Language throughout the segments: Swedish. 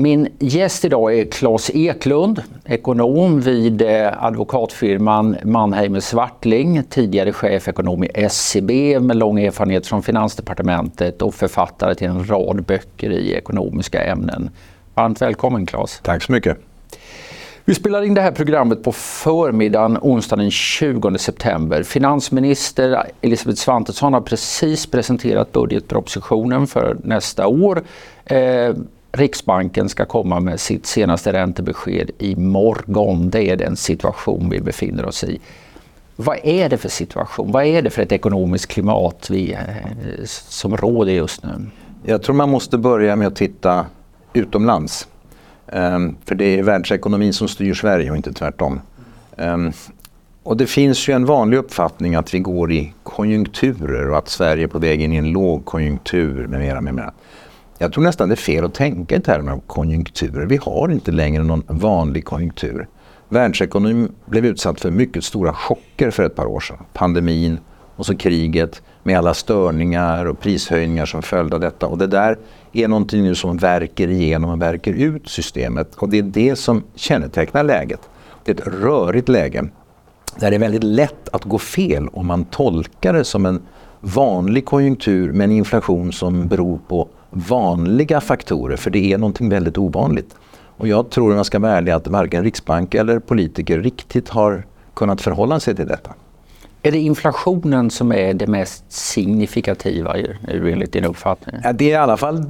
Min gäst idag är Claes Eklund, ekonom vid eh, advokatfirman Mannheimer Swartling, tidigare chefekonom i SCB med lång erfarenhet från Finansdepartementet och författare till en rad böcker i ekonomiska ämnen. Varmt välkommen Claes. Tack så mycket. Vi spelar in det här programmet på förmiddagen onsdagen den 20 september. Finansminister Elisabeth Svantesson har precis presenterat budgetpropositionen för nästa år. Riksbanken ska komma med sitt senaste räntebesked i morgon. Det är den situation vi befinner oss i. Vad är det för situation? Vad är det för ett ekonomiskt klimat vi, eh, som råder just nu? Jag tror man måste börja med att titta utomlands. Um, för det är världsekonomin som styr Sverige och inte tvärtom. Um, och det finns ju en vanlig uppfattning att vi går i konjunkturer och att Sverige är på väg in i en lågkonjunktur med mera. Med mera. Jag tror nästan det är fel att tänka i termer av konjunkturer. Vi har inte längre någon vanlig konjunktur. Världsekonomin blev utsatt för mycket stora chocker för ett par år sedan. Pandemin och så kriget med alla störningar och prishöjningar som följd av detta. Och det där är någonting nu som verkar igenom och verkar ut systemet. Och det är det som kännetecknar läget. Det är ett rörigt läge där det är väldigt lätt att gå fel om man tolkar det som en vanlig konjunktur med en inflation som beror på vanliga faktorer, för det är någonting väldigt ovanligt. Och jag tror, om man ska vara ärlig, att varken Riksbank eller politiker riktigt har kunnat förhålla sig till detta. Är det inflationen som är det mest signifikativa enligt din uppfattning? Ja, det är i alla fall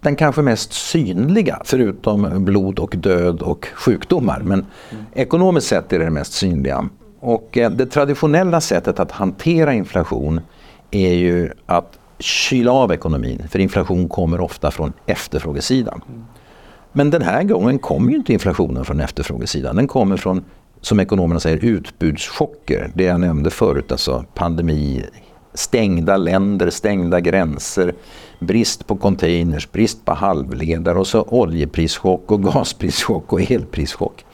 den kanske mest synliga, förutom blod och död och sjukdomar. Men mm. ekonomiskt sett är det det mest synliga. Och eh, det traditionella sättet att hantera inflation är ju att kyla av ekonomin. För inflation kommer ofta från efterfrågesidan. Men den här gången kommer ju inte inflationen från efterfrågesidan. Den kommer från, som ekonomerna säger, utbudschocker. Det jag nämnde förut, alltså pandemi, stängda länder, stängda gränser, brist på containers, brist på halvledare och så oljeprischock och gasprischock och elprischock.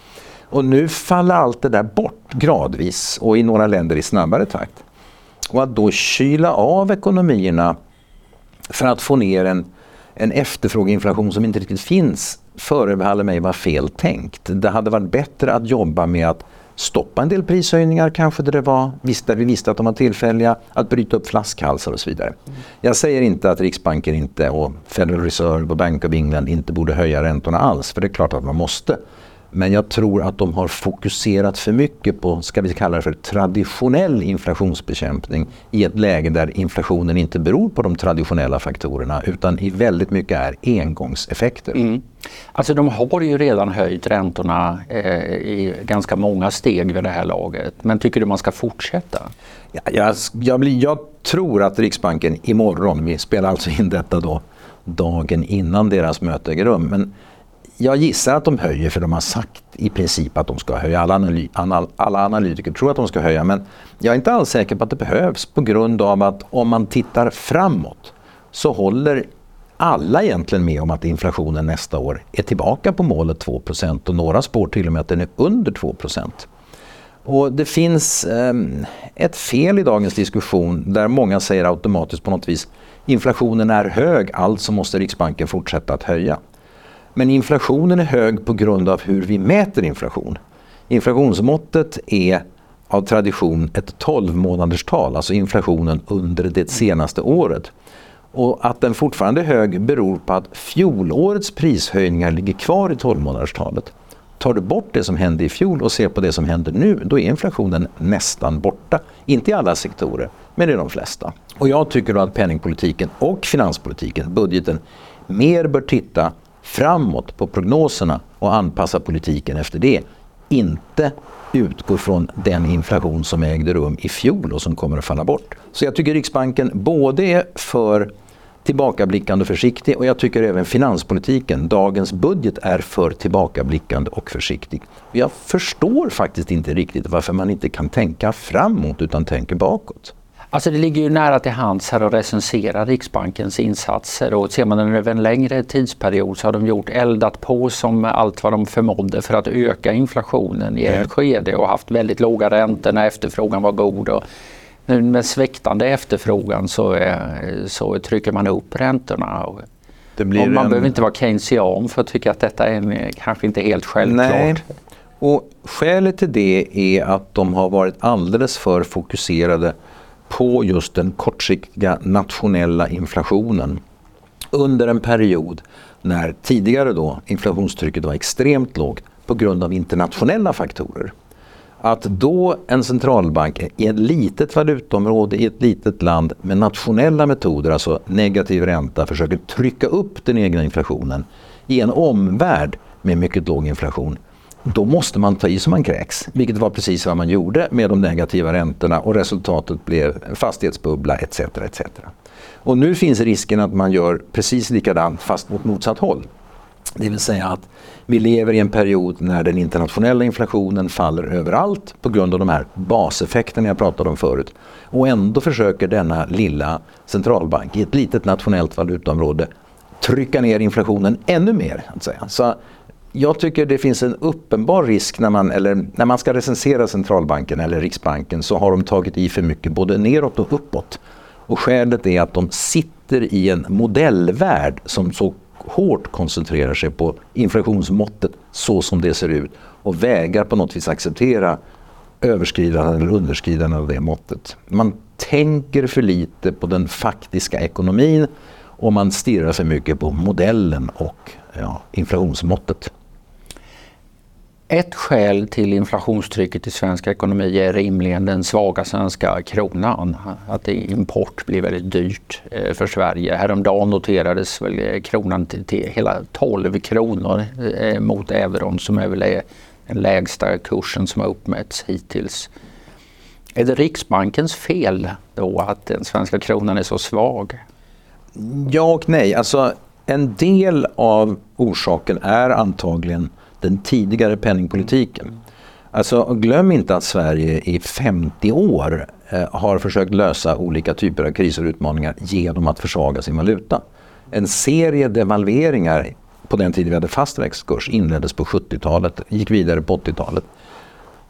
Och nu faller allt det där bort gradvis och i några länder i snabbare takt. Och att då kyla av ekonomierna för att få ner en, en efterfrågeinflation som inte riktigt finns förefaller mig vara fel tänkt. Det hade varit bättre att jobba med att stoppa en del prishöjningar kanske där, det var, där vi visste att de var tillfälliga, att bryta upp flaskhalsar och så vidare. Jag säger inte att Riksbanken inte och Federal Reserve och Bank of England inte borde höja räntorna alls, för det är klart att man måste. Men jag tror att de har fokuserat för mycket på, ska vi kalla det för traditionell inflationsbekämpning i ett läge där inflationen inte beror på de traditionella faktorerna utan i väldigt mycket är engångseffekter. Mm. Alltså de har ju redan höjt räntorna eh, i ganska många steg vid det här laget. Men tycker du man ska fortsätta? Ja, jag, jag, blir, jag tror att Riksbanken imorgon, vi spelar alltså in detta då dagen innan deras möte äger rum, men jag gissar att de höjer för de har sagt i princip att de ska höja. Alla, analy alla analytiker tror att de ska höja men jag är inte alls säker på att det behövs på grund av att om man tittar framåt så håller alla egentligen med om att inflationen nästa år är tillbaka på målet 2% och några spår till och med att den är under 2% och det finns eh, ett fel i dagens diskussion där många säger automatiskt på något vis inflationen är hög, alltså måste Riksbanken fortsätta att höja. Men inflationen är hög på grund av hur vi mäter inflation. Inflationsmåttet är av tradition ett 12 tal, alltså inflationen under det senaste året. Och att den fortfarande är hög beror på att fjolårets prishöjningar ligger kvar i 12 månaderstalet. Tar du bort det som hände i fjol och ser på det som händer nu, då är inflationen nästan borta. Inte i alla sektorer, men i de flesta. Och jag tycker då att penningpolitiken och finanspolitiken, budgeten, mer bör titta framåt på prognoserna och anpassa politiken efter det. Inte utgå från den inflation som ägde rum i fjol och som kommer att falla bort. Så jag tycker Riksbanken både är för tillbakablickande och försiktig och jag tycker även finanspolitiken, dagens budget är för tillbakablickande och försiktig. Jag förstår faktiskt inte riktigt varför man inte kan tänka framåt utan tänker bakåt. Alltså det ligger ju nära till hands här att recensera Riksbankens insatser och ser man den över en längre tidsperiod så har de gjort eldat på som allt vad de förmådde för att öka inflationen i ett skede och haft väldigt låga räntor när efterfrågan var god. Och nu med sväktande efterfrågan så, så trycker man upp räntorna. och man en... behöver inte vara keynesian för att tycka att detta är en, kanske inte helt självklart. Nej. Och skälet till det är att de har varit alldeles för fokuserade på just den kortsiktiga nationella inflationen under en period när tidigare då inflationstrycket var extremt lågt på grund av internationella faktorer. Att då en centralbank i ett litet valutaområde i ett litet land med nationella metoder, alltså negativ ränta, försöker trycka upp den egna inflationen i en omvärld med mycket låg inflation då måste man ta i så man kräks. Vilket var precis vad man gjorde med de negativa räntorna och resultatet blev fastighetsbubbla etc. etc. Och nu finns risken att man gör precis likadant fast mot motsatt håll. Det vill säga att vi lever i en period när den internationella inflationen faller överallt på grund av de här baseffekterna jag pratade om förut. Och ändå försöker denna lilla centralbank i ett litet nationellt valutaområde trycka ner inflationen ännu mer. Att säga. Så jag tycker det finns en uppenbar risk när man, eller när man ska recensera centralbanken eller Riksbanken så har de tagit i för mycket både neråt och uppåt. Och skälet är att de sitter i en modellvärld som så hårt koncentrerar sig på inflationsmåttet så som det ser ut och vägrar på något vis acceptera överskridande eller underskridande av det måttet. Man tänker för lite på den faktiska ekonomin och man stirrar för mycket på modellen och ja, inflationsmåttet. Ett skäl till inflationstrycket i svensk ekonomi är rimligen den svaga svenska kronan. Att import blir väldigt dyrt eh, för Sverige. Häromdagen noterades väl eh, kronan till, hela 12 kronor eh, mot euron som är väl den lägsta kursen som har uppmätts hittills. Är det Riksbankens fel då att den svenska kronan är så svag? Ja och nej. Alltså, en del av orsaken är antagligen den tidigare penningpolitiken. Alltså, glöm inte att Sverige i 50 år eh, har försökt lösa olika typer av kriser och utmaningar genom att försvaga sin valuta. En serie devalveringar på den tiden vi hade fast växelkurs inleddes på 70-talet, gick vidare på 80-talet.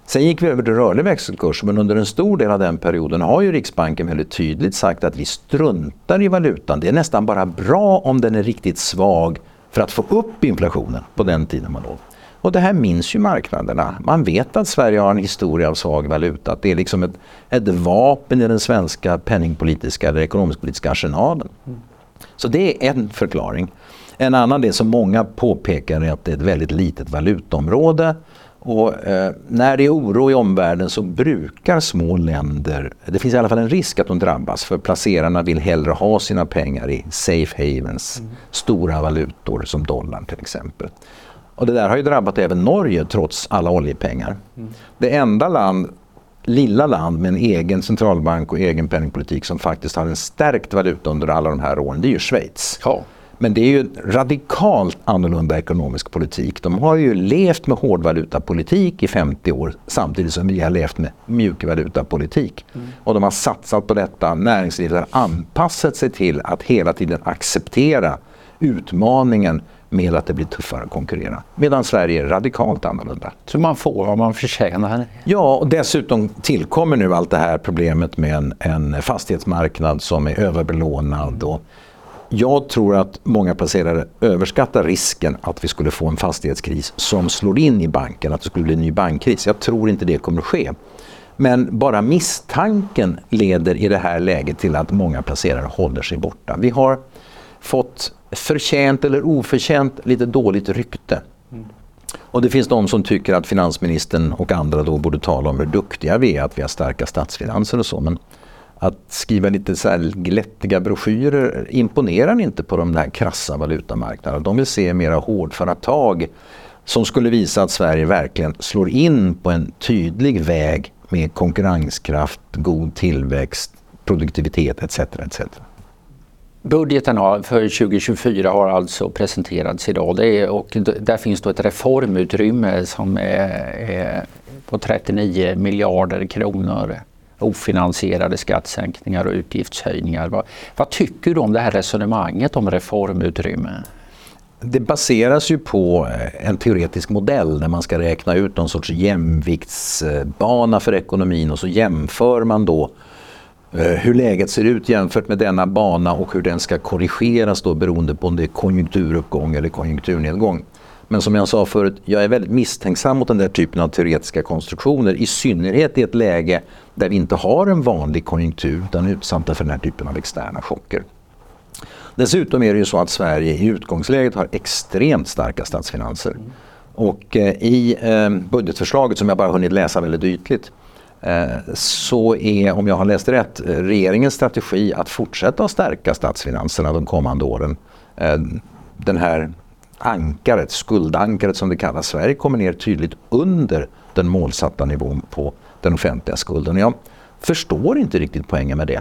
Sen gick vi över till rörlig växelkurs men under en stor del av den perioden har ju Riksbanken väldigt tydligt sagt att vi struntar i valutan. Det är nästan bara bra om den är riktigt svag för att få upp inflationen på den tiden man låg. Och det här minns ju marknaderna. Man vet att Sverige har en historia av svag valuta. Att det är liksom ett, ett vapen i den svenska penningpolitiska eller ekonomisk-politiska arsenalen. Så det är en förklaring. En annan del som många påpekar är att det är ett väldigt litet valutaområde. Och, eh, när det är oro i omvärlden så brukar små länder, det finns i alla fall en risk att de drabbas för placerarna vill hellre ha sina pengar i safe havens, mm. stora valutor som dollarn till exempel. Och det där har ju drabbat även Norge trots alla oljepengar. Mm. Det enda land, lilla land med en egen centralbank och egen penningpolitik som faktiskt har en stärkt valuta under alla de här åren, det är ju Schweiz. Ja. Men det är ju radikalt annorlunda ekonomisk politik. De har ju levt med hårdvalutapolitik i 50 år samtidigt som vi har levt med mjukvalutapolitik. Mm. Och de har satsat på detta. Näringslivet har anpassat sig till att hela tiden acceptera utmaningen med att det blir tuffare att konkurrera. Medan Sverige är radikalt annorlunda. Så man får vad man förtjänar? Ja, och dessutom tillkommer nu allt det här problemet med en, en fastighetsmarknad som är överbelånad. Och jag tror att många placerare överskattar risken att vi skulle få en fastighetskris som slår in i banken, att det skulle bli en ny bankkris. Jag tror inte det kommer att ske. Men bara misstanken leder i det här läget till att många placerare håller sig borta. Vi har fått förtjänt eller oförtjänt lite dåligt rykte. Mm. Och det finns de som tycker att finansministern och andra då borde tala om hur duktiga vi är, att vi har starka statsfinanser och så. Men att skriva lite så här glättiga broschyrer imponerar inte på de där krassa valutamarknaderna. De vill se mera hårdföra tag som skulle visa att Sverige verkligen slår in på en tydlig väg med konkurrenskraft, god tillväxt, produktivitet etc. etc. Budgeten för 2024 har alltså presenterats idag det är, och där finns då ett reformutrymme som är, är på 39 miljarder kronor ofinansierade skattesänkningar och utgiftshöjningar. Vad, vad tycker du om det här resonemanget om reformutrymme? Det baseras ju på eh, en teoretisk modell där man ska räkna ut någon sorts jämviktsbana för ekonomin och så jämför man då eh, Eh, hur läget ser ut jämfört med denna bana och hur den ska korrigeras då beroende på om det är konjunkturuppgång eller konjunkturnedgång. Men som jag sa förut, jag är väldigt misstänksam mot den där typen av teoretiska konstruktioner. I synnerhet i ett läge där vi inte har en vanlig konjunktur utan är utsatta för den här typen av externa chocker. Dessutom är det ju så att Sverige i utgångsläget har extremt starka statsfinanser. Och eh, i eh, budgetförslaget som jag bara hunnit läsa väldigt ytligt Eh, så är, om jag har läst rätt, regeringens strategi att fortsätta att stärka statsfinanserna de kommande åren. Eh, den här ankaret, skuldankaret som det kallas, Sverige kommer ner tydligt under den målsatta nivån på den offentliga skulden. Jag förstår inte riktigt poängen med det.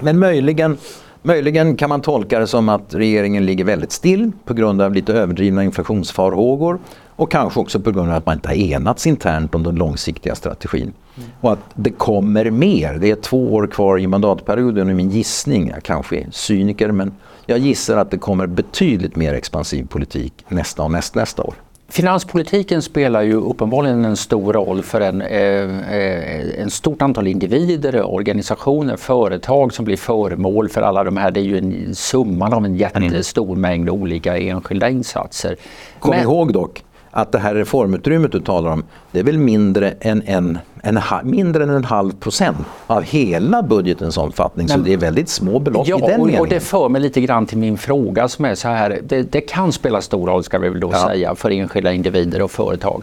Men möjligen Möjligen kan man tolka det som att regeringen ligger väldigt still på grund av lite överdrivna inflationsfarhågor och kanske också på grund av att man inte har enats internt om den långsiktiga strategin. Mm. Och att det kommer mer. Det är två år kvar i mandatperioden och min gissning, jag kanske är cyniker, men jag gissar att det kommer betydligt mer expansiv politik nästa och näst, nästa år. Finanspolitiken spelar ju uppenbarligen en stor roll för en, eh, eh, en stort antal individer, organisationer, företag som blir föremål för alla de här. Det är ju en summan av en jättestor mängd olika enskilda insatser. Kom Men, ihåg dock att det här reformutrymmet du talar om, det är väl mindre än en, en, mindre än en halv procent av hela budgetens omfattning. Men, så det är väldigt små belopp ja, i den och, meningen. och det för mig lite grann till min fråga som är så här, det, det kan spela stor roll ska vi väl då ja. säga för enskilda individer och företag.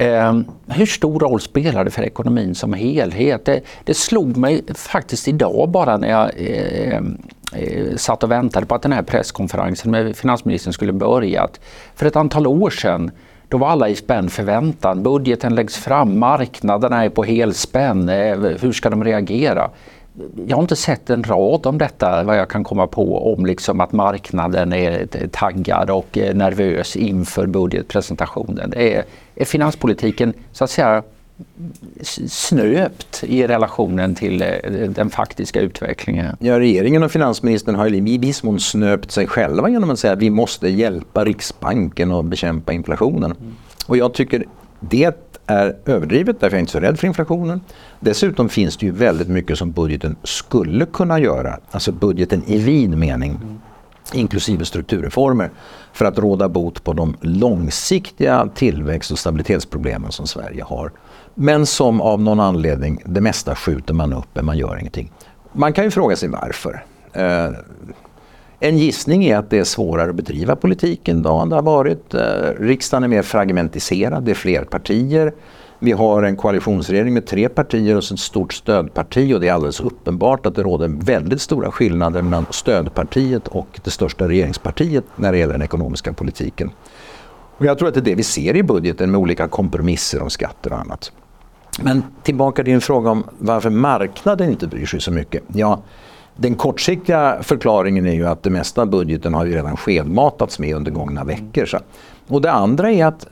Eh, hur stor roll spelar det för ekonomin som helhet? Det, det slog mig faktiskt idag bara när jag eh, eh, satt och väntade på att den här presskonferensen med finansministern skulle börja. För ett antal år sedan då var alla i spänd förväntan. Budgeten läggs fram, marknaderna är på helspänn. Eh, hur ska de reagera? Jag har inte sett en rad om detta, vad jag kan komma på, om liksom att marknaden är taggad och eh, nervös inför budgetpresentationen. Är, är finanspolitiken så att säga snöpt i relationen till eh, den faktiska utvecklingen. Ja, regeringen och finansministern har i viss mån snöpt sig själva genom att säga att vi måste hjälpa Riksbanken att bekämpa inflationen. Mm. Och jag tycker det är överdrivet därför jag är inte så rädd för inflationen. Dessutom finns det ju väldigt mycket som budgeten skulle kunna göra, alltså budgeten i vid mening. Mm inklusive strukturreformer, för att råda bot på de långsiktiga tillväxt och stabilitetsproblemen som Sverige har. Men som av någon anledning, det mesta skjuter man upp men man gör ingenting. Man kan ju fråga sig varför. Eh, en gissning är att det är svårare att bedriva politiken idag än det har varit. Eh, riksdagen är mer fragmentiserad, det är fler partier. Vi har en koalitionsregering med tre partier och ett stort stödparti och det är alldeles uppenbart att det råder väldigt stora skillnader mellan stödpartiet och det största regeringspartiet när det gäller den ekonomiska politiken. Och jag tror att det är det vi ser i budgeten med olika kompromisser om skatter och annat. Men tillbaka till din fråga om varför marknaden inte bryr sig så mycket. Ja, den kortsiktiga förklaringen är ju att det mesta av budgeten har ju redan skedmatats med under gångna veckor. Så. Och det andra är att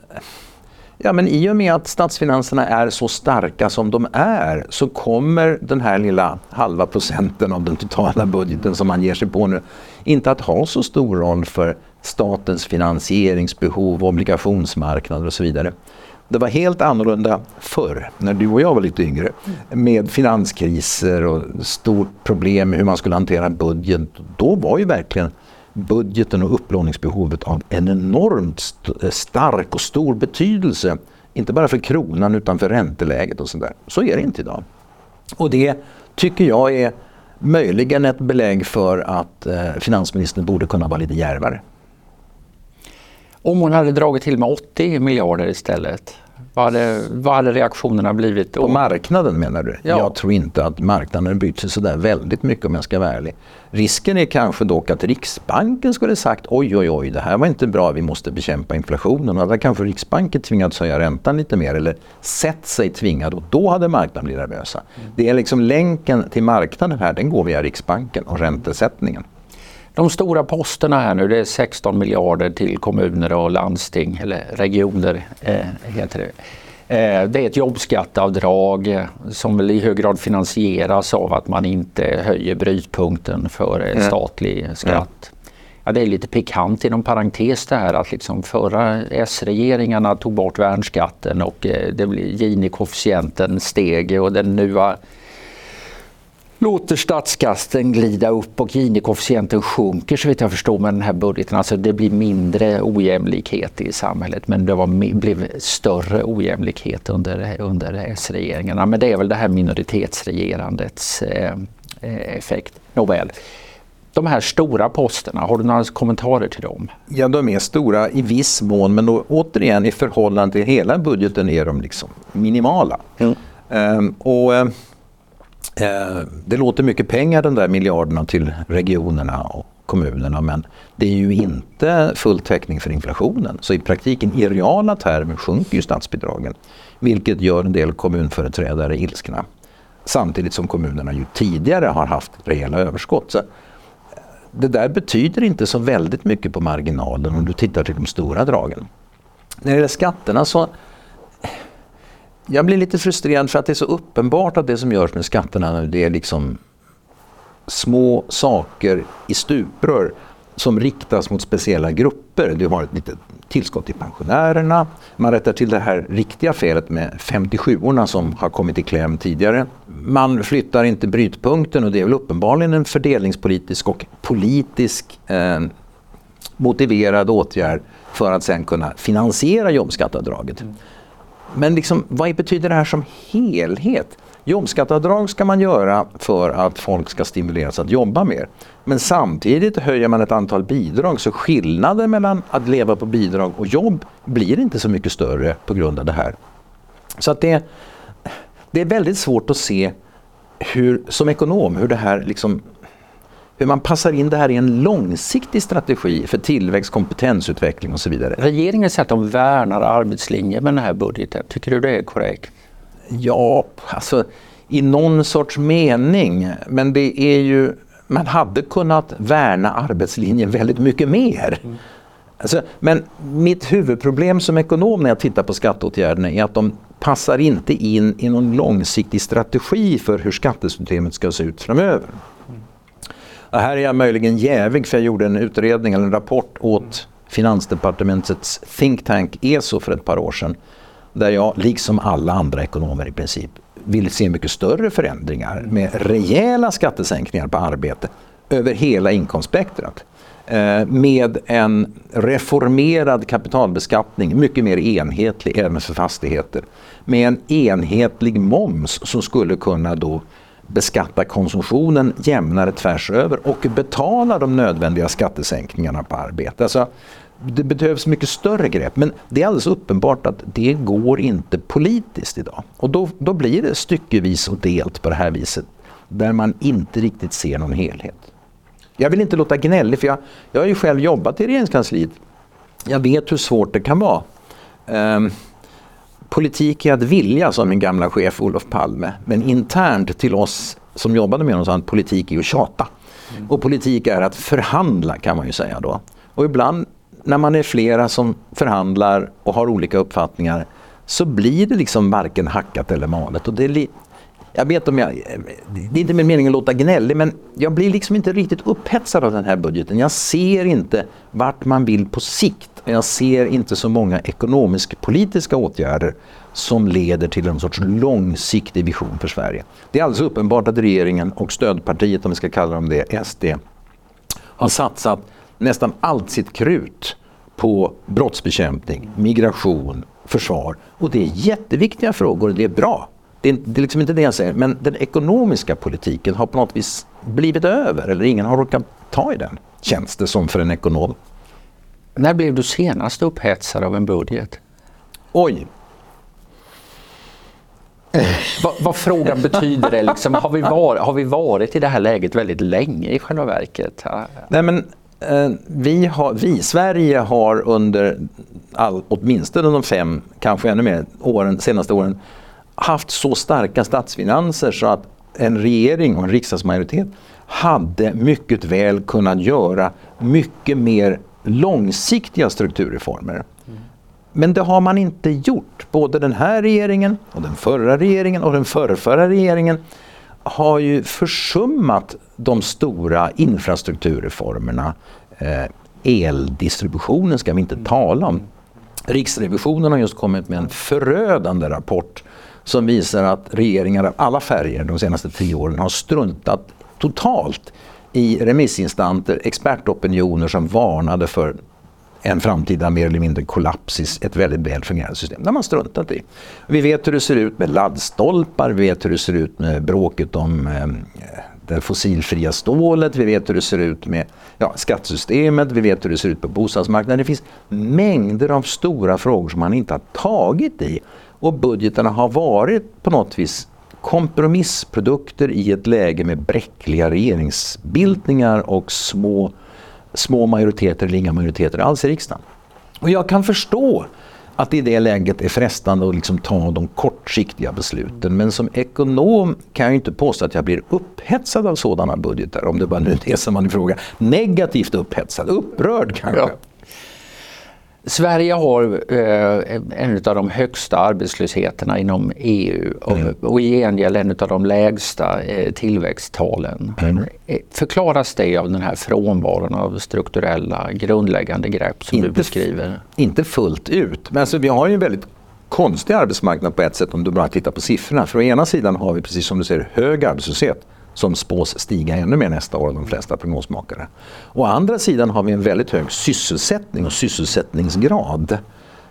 Ja, men i och med att statsfinanserna är så starka som de är så kommer den här lilla halva procenten av den totala budgeten som man ger sig på nu inte att ha så stor roll för statens finansieringsbehov, obligationsmarknader och så vidare. Det var helt annorlunda förr, när du och jag var lite yngre, med finanskriser och stort problem med hur man skulle hantera budget. Då var ju verkligen budgeten och upplåningsbehovet av en enormt st stark och stor betydelse. Inte bara för kronan utan för ränteläget och sådär. Så är det inte idag. Och det tycker jag är möjligen ett belägg för att eh, finansministern borde kunna vara lite djärvare. Om hon hade dragit till med 80 miljarder istället, vad hade, vad hade reaktionerna blivit då? På marknaden menar du? Ja. Jag tror inte att marknaden brytt sig sådär väldigt mycket om jag ska vara ärlig. Risken är kanske dock att Riksbanken skulle sagt oj oj oj det här var inte bra, vi måste bekämpa inflationen. Och då kanske Riksbanken tvingats höja räntan lite mer eller sett sig tvingad och då hade marknaden blivit nervösa. Mm. Det är liksom länken till marknaden här, den går via Riksbanken och räntesättningen. De stora posterna här nu det är 16 miljarder till kommuner och landsting, eller regioner eh, heter det. Eh, det är ett jobbskatteavdrag som väl i hög grad finansieras av att man inte höjer brytpunkten för mm. statlig skatt. Ja, det är lite pikant inom parentes det här att liksom förra S-regeringarna tog bort värnskatten och eh, det blir Gini-koefficienten steg och den nya låter statskasten glida upp och Gini-koefficienten sjunker så vitt jag förstår med den här budgeten. Alltså det blir mindre ojämlikhet i samhället men det var, blev större ojämlikhet under, under S-regeringarna. Men det är väl det här minoritetsregerandets eh, eh effekt. Nåväl. De här stora posterna, har du några kommentarer till dem? Ja, de är stora i viss mån men då, återigen i förhållande till hela budgeten är de liksom minimala. Mm. Um, och uh, Eh, det låter mycket pengar de där miljarderna till regionerna och kommunerna men det är ju inte full täckning för inflationen. Så i praktiken i reala termer sjunker ju statsbidragen. Vilket gör en del kommunföreträdare ilskna. Samtidigt som kommunerna ju tidigare har haft rejäla överskott. Så eh, det där betyder inte så väldigt mycket på marginalen om du tittar till de stora dragen. När det gäller skatterna så jag blir lite frustrerad för att det är så uppenbart att det som görs med skatterna nu det är liksom små saker i stuprör som riktas mot speciella grupper. Du har ett litet tillskott till pensionärerna. Man rättar till det här riktiga felet med 57orna som har kommit i kläm tidigare. Man flyttar inte brytpunkten och det är väl uppenbarligen en fördelningspolitisk och politisk eh, motiverad åtgärd för att sen kunna finansiera jobbskatteavdraget. Mm. Men liksom, vad betyder det här som helhet? Jobbskatteavdrag ska man göra för att folk ska stimuleras att jobba mer. Men samtidigt höjer man ett antal bidrag så skillnaden mellan att leva på bidrag och jobb blir inte så mycket större på grund av det här. Så att det, det är väldigt svårt att se hur, som ekonom hur det här liksom hur man passar in det här i en långsiktig strategi för tillväxt, kompetensutveckling och så vidare. Regeringen säger att de värnar arbetslinjen med den här budgeten. Tycker du det är korrekt? Ja, alltså i någon sorts mening. Men det är ju, man hade kunnat värna arbetslinjen väldigt mycket mer. Mm. Alltså, men mitt huvudproblem som ekonom när jag tittar på skatteåtgärderna är att de passar inte in i någon långsiktig strategi för hur skattesystemet ska se ut framöver. Mm. här är jag möjligen jävig för jag gjorde en utredning eller en rapport åt Finansdepartementets think tank ESO för ett par år sedan där jag, liksom alla andra ekonomer i princip, vill se mycket större förändringar med rejäla skattesänkningar på arbete över hela inkomstspektrat. Eh, med en reformerad kapitalbeskattning, mycket mer enhetlig även för fastigheter. Med en enhetlig moms som skulle kunna då beskatta konsumtionen jämnare tvärs över och betala de nödvändiga skattesänkningarna på arbete. Alltså, det behövs mycket större grepp. Men det är alldeles uppenbart att det går inte politiskt idag. Och då, då blir det styckevis och delt på det här viset. Där man inte riktigt ser någon helhet. Jag vill inte låta gnällig för jag, jag har ju själv jobbat i regeringskansliet. Jag vet hur svårt det kan vara. Um, politik är att vilja, sa min gamla chef Olof Palme. Men internt till oss som jobbade med honom sa han politik är att tjata. Mm. Och politik är att förhandla kan man ju säga då. Och ibland när man är flera som förhandlar och har olika uppfattningar så blir det liksom varken hackat eller malet. Och det är jag vet om jag, det är inte min mening att låta gnällig men jag blir liksom inte riktigt upphetsad av den här budgeten. Jag ser inte vart man vill på sikt. Jag ser inte så många ekonomisk-politiska åtgärder som leder till en sorts långsiktig vision för Sverige. Det är alldeles uppenbart att regeringen och stödpartiet, om vi ska kalla dem det, SD, har satsat nästan allt sitt krut på brottsbekämpning, migration, försvar. Och det är jätteviktiga frågor, det är bra. Det är, det är liksom inte det jag säger, men den ekonomiska politiken har på något vis blivit över eller ingen har orkat ta i den, känns det som för en ekonom. När blev du senast upphetsad av en budget? Oj, vad, vad, frågan betyder det liksom, har vi, var, har vi varit i det här läget väldigt länge i själva verket? Nej men Eh, vi, har, vi, Sverige har under all, åtminstone de fem, kanske ännu mer, åren, senaste åren haft så starka statsfinanser så att en regering och en riksdagsmajoritet hade mycket väl kunnat göra mycket mer långsiktiga strukturreformer. Mm. Men det har man inte gjort. Både den här regeringen och den förra regeringen och den förrförra regeringen har ju försummat de stora infrastrukturreformerna. Eh, eldistributionen ska vi inte tala om. Riksrevisionen har just kommit med en förödande rapport som visar att regeringar av alla färger de senaste tio åren har struntat totalt i remissinstanser, expertopinioner som varnade för en framtida mer eller mindre kollaps i ett väldigt väl fungerande system. Det har man struntat i. Vi vet hur det ser ut med laddstolpar, vi vet hur det ser ut med bråket om eh, det fossilfria stålet, vi vet hur det ser ut med ja, skattesystemet, vi vet hur det ser ut på bostadsmarknaden. Det finns mängder av stora frågor som man inte har tagit i. Och budgetarna har varit på något vis kompromissprodukter i ett läge med bräckliga regeringsbildningar och små, små majoriteter eller inga majoriteter alls i riksdagen. Och jag kan förstå att i det läget är frestande att liksom ta de kortsiktiga besluten. Men som ekonom kan jag inte påstå att jag blir upphetsad av sådana budgetar. Om det bara nu är det som man frågar. Negativt upphetsad, upprörd kanske. Ja. Sverige har eh, en av de högsta arbetslösheterna inom EU och, mm. och i gengäld en av de lägsta eh, tillväxttalen. Mm. Eh, förklaras det av den här frånvaron av strukturella grundläggande grepp som inte, du beskriver? Inte fullt ut, men alltså, vi har ju en väldigt konstig arbetsmarknad på ett sätt om du bara tittar på siffrorna. För å ena sidan har vi precis som du säger hög arbetslöshet som spås stiga ännu mer nästa år av de flesta prognosmakare. Å andra sidan har vi en väldigt hög sysselsättning och sysselsättningsgrad.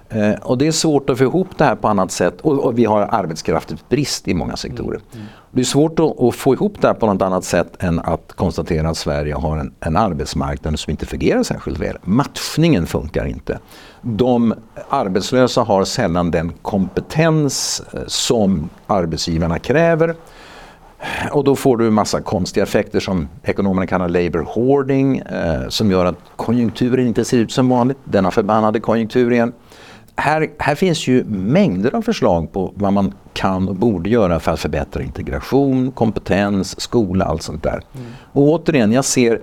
Eh, och det är svårt att få ihop det här på annat sätt och, och vi har arbetskraftsbrist i många sektorer. Mm. Det är svårt att, att, få ihop det här på något annat sätt än att konstatera att Sverige har en, en arbetsmarknad som inte fungerar särskilt väl. Matchningen funkar inte. De arbetslösa har sällan den kompetens eh, som arbetsgivarna kräver. Och då får du massa konstiga effekter som ekonomerna kallar labour hoarding eh, som gör att konjunkturen inte ser ut som vanligt. Denna förbannade konjunktur igen. Här, här finns ju mängder av förslag på vad man kan och borde göra för att förbättra integration, kompetens, skola, allt sånt där. Mm. Och återigen, jag ser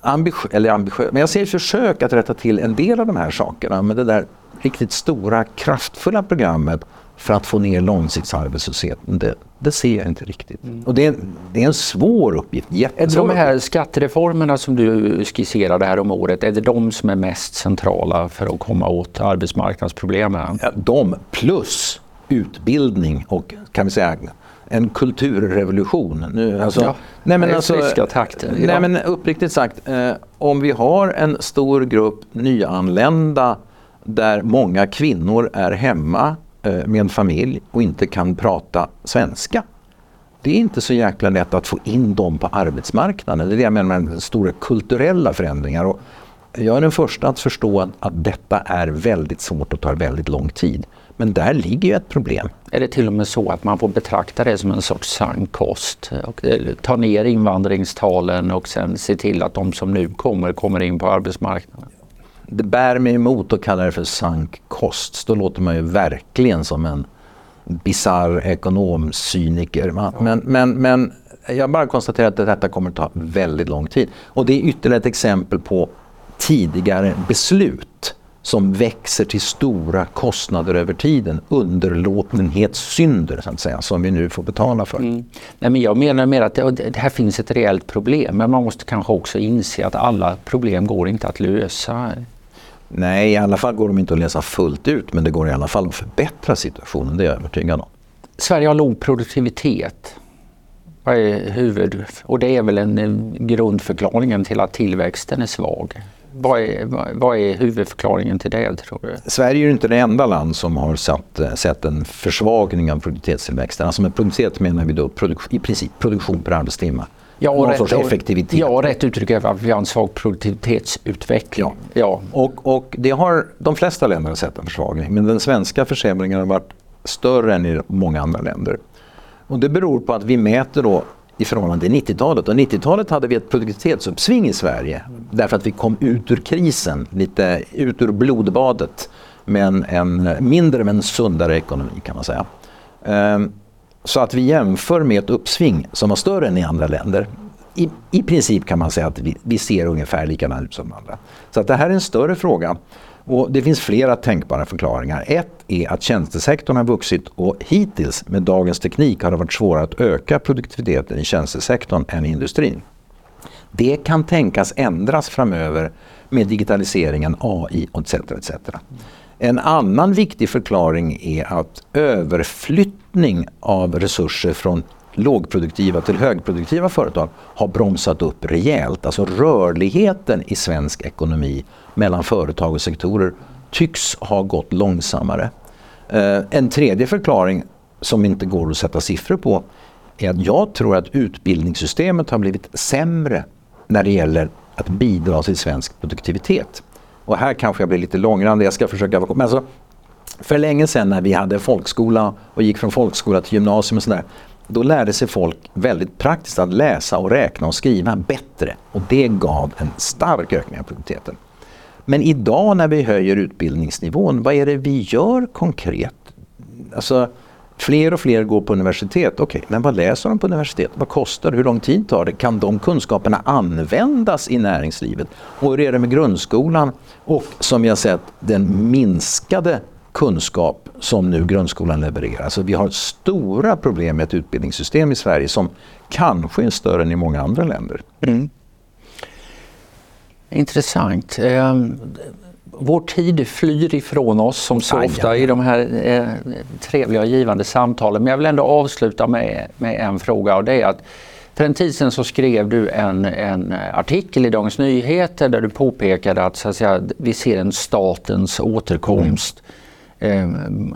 ambitiös, eller ambitiös, men jag ser försök att rätta till en del av de här sakerna. Men det där riktigt stora, kraftfulla programmet för att få ner långsiktsarbetslösheten, det, det ser jag inte riktigt. Mm. Och det är, det är en svår uppgift, jättesvår De här skattereformerna som du skisserade här om året, är det de som är mest centrala för att komma åt arbetsmarknadsproblemen? Ja, de plus utbildning och kan vi säga en kulturrevolution. Nu, alltså, ja, nej men alltså, friska takter. Nej ja. men uppriktigt sagt, eh, om vi har en stor grupp nyanlända där många kvinnor är hemma Eh, med en familj och inte kan prata svenska. Det är inte så jäkla lätt att få in dem på arbetsmarknaden. Det är det jag menar med stora kulturella förändringar. Och jag är den första att förstå att, att detta är väldigt svårt och tar väldigt lång tid. Men där ligger ju ett problem. Är det till och med så att man får betrakta det som en sorts sankost och eh, ta ner invandringstalen och sen se till att de som nu kommer, kommer in på arbetsmarknaden? Det bär mig emot att kalla det för sank kost. Då låter man ju verkligen som en bizarr ekonomcyniker. Men, men, men jag bara konstaterar att detta kommer att ta väldigt lång tid. Och det är ytterligare ett exempel på tidigare beslut som växer till stora kostnader över tiden. Underlåtenhetssynder så att säga, som vi nu får betala för. Mm. Nej, men jag menar mer att det, det, här finns ett reellt problem men man måste kanske också inse att alla problem går inte att lösa. Nej, i alla fall går de inte att läsa fullt ut men det går i alla fall att förbättra situationen, det är jag övertygad om. Sverige har låg produktivitet. Vad är huvud... Och det är väl en grundförklaringen till att tillväxten är svag. Vad är, vad är huvudförklaringen till det tror du? Sverige är ju inte det enda land som har satt, sett en försvagning av produktivitetstillväxten. Alltså med produktivitet menar vi då produk, i princip produktion per arbetstimme. Ja, och rätt, effektivitet. Ja, rätt uttryck är att vi har en svag produktivitetsutveckling. Ja. ja. Och, och det har de flesta länder sett en försvagning. Men den svenska försämringen har varit större än i många andra länder. Och det beror på att vi mäter då i förhållande till 90-talet. Och 90-talet hade vi ett produktivitetsuppsving i Sverige. Därför att vi kom ut ur krisen, lite ut ur blodbadet. Med en, en mindre men sundare ekonomi kan man säga. Um, så att vi jämför med ett uppsving som var större än i andra länder. i, i princip kan man säga att vi, vi ser ungefär likadana ut som andra. Så att det här är en större fråga. Och det finns flera tänkbara förklaringar. Ett är att tjänstesektorn har vuxit och hittills med dagens teknik har det varit svårare att öka produktiviteten i tjänstesektorn än i industrin. Det kan tänkas ändras framöver med digitaliseringen, AI etc. etc. En annan viktig förklaring är att överflyttning av resurser från lågproduktiva till högproduktiva företag har bromsat upp rejält. Alltså rörligheten i svensk ekonomi mellan företag och sektorer tycks ha gått långsammare. Eh, en tredje förklaring som inte går att sätta siffror på är att jag tror att utbildningssystemet har blivit sämre när det gäller att bidra till svensk produktivitet. Och här kanske jag blir lite långrandig, jag ska försöka vara men alltså, För länge sedan när vi hade folkskola och gick från folkskola till gymnasium och sådär då lärde sig folk väldigt praktiskt att läsa och räkna och skriva bättre. Och det gav en stark ökning av produktiviteten. Men idag när vi höjer utbildningsnivån, vad är det vi gör konkret? Alltså, fler och fler går på universitet. Okej, okay, men vad läser de på universitet? Vad kostar det? Hur lång tid tar det? Kan de kunskaperna användas i näringslivet? Och hur är det med grundskolan? Och som jag sett, den minskade kunskap som nu grundskolan levererar. Alltså vi har stora problem med ett utbildningssystem i Sverige som kanske är större än i många andra länder. Mm. Intressant. Ehm, vår tid flyr ifrån oss som så ofta i de här eh, trevliga och givande samtalen. Men jag vill ändå avsluta med, med en fråga och det är att för en tid sedan så skrev du en, en artikel i Dagens Nyheter där du påpekade att, så att säga, vi ser en statens återkomst. Mm Eh,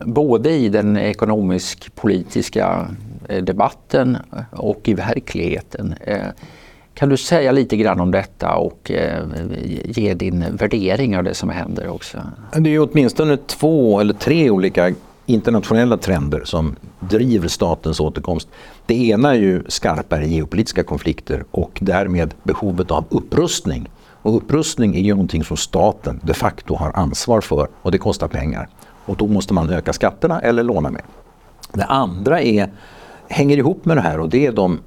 både i den ekonomisk-politiska eh, debatten och i verkligheten. Eh, kan du säga lite grann om detta och eh, ge din värdering av det som händer också? Det är åtminstone två eller tre olika internationella trender som driver statens återkomst. Det ena är ju skarpare geopolitiska konflikter och därmed behovet av upprustning. Och upprustning är ju någonting som staten de facto har ansvar för och det kostar pengar. Och då måste man öka skatterna eller låna mer. Det andra är, hänger ihop med det här och det är de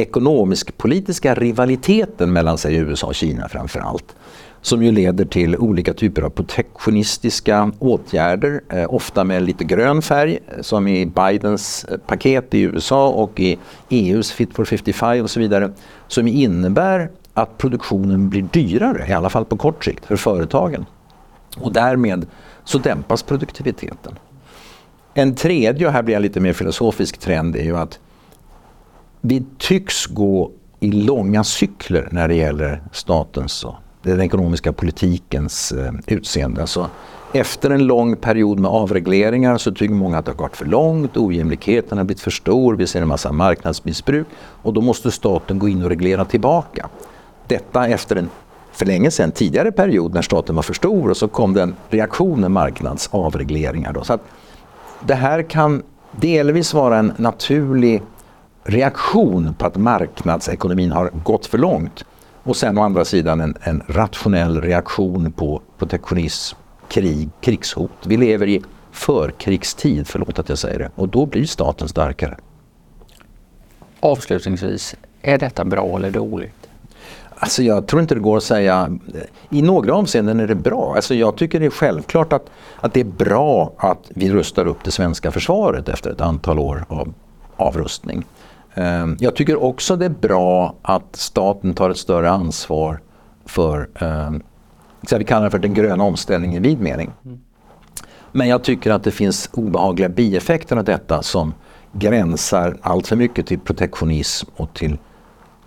ekonomisk-politiska rivaliteten mellan sig USA och Kina framför allt. Som ju leder till olika typer av protektionistiska åtgärder, eh, ofta med lite grön färg eh, som i Bidens eh, paket i USA och i EUs Fit for 55 och så vidare. Som innebär att produktionen blir dyrare, i alla fall på kort sikt, för företagen. Och därmed så dämpas produktiviteten. En tredje, och här blir jag lite mer filosofisk trend, är ju att vi tycks gå i långa cykler när det gäller statens och den ekonomiska politikens eh, utseende. Alltså, efter en lång period med avregleringar så tycker många att det har gått för långt, ojämlikheten har blivit för stor, vi ser en massa marknadsmissbruk och då måste staten gå in och reglera tillbaka. Detta efter en för länge sedan, tidigare period när staten var för stor och så kom det en reaktion med marknadsavregleringar. Då. Så att det här kan delvis vara en naturlig reaktion på att marknadsekonomin har gått för långt. Och sen å andra sidan en, en rationell reaktion på protektionism, krig, krigshot. Vi lever i förkrigstid, förlåt att jag säger det, och då blir staten starkare. Avslutningsvis, är detta bra eller dåligt? Alltså jag tror inte det går att säga. I några avseenden är det bra. Alltså jag tycker det är självklart att, att det är bra att vi rustar upp det svenska försvaret efter ett antal år av avrustning. Ehm, jag tycker också det är bra att staten tar ett större ansvar för, ehm, så vi kallar det för den gröna omställningen i vid mening. Men jag tycker att det finns obehagliga bieffekter av detta som gränsar allt för mycket till protektionism och till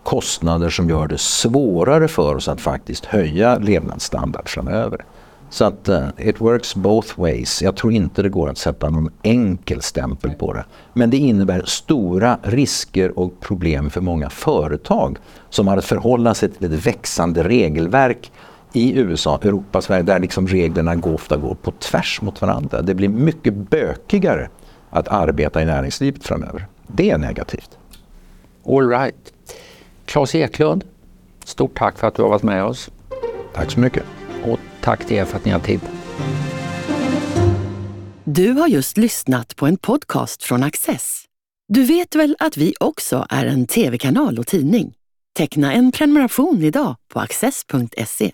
kostnader som gör det svårare för oss att faktiskt höja levnadsstandard framöver. Så att uh, it works both ways. Jag tror inte det går att sätta någon enkel stämpel på det. Men det innebär stora risker och problem för många företag som har att förhålla sig till ett växande regelverk i USA, Europa, Sverige där liksom reglerna går, ofta går på tvärs mot varandra. Det blir mycket bökigare att arbeta i näringslivet framöver. Det är negativt. All right. Claes Eklund, stort tack för att du har varit med oss. Tack så mycket. Tack till er för att ni har tittat. Du har just lyssnat på en podcast från Access. Du vet väl att vi också är en tv-kanal och tidning? Teckna en prenumeration idag på access.se.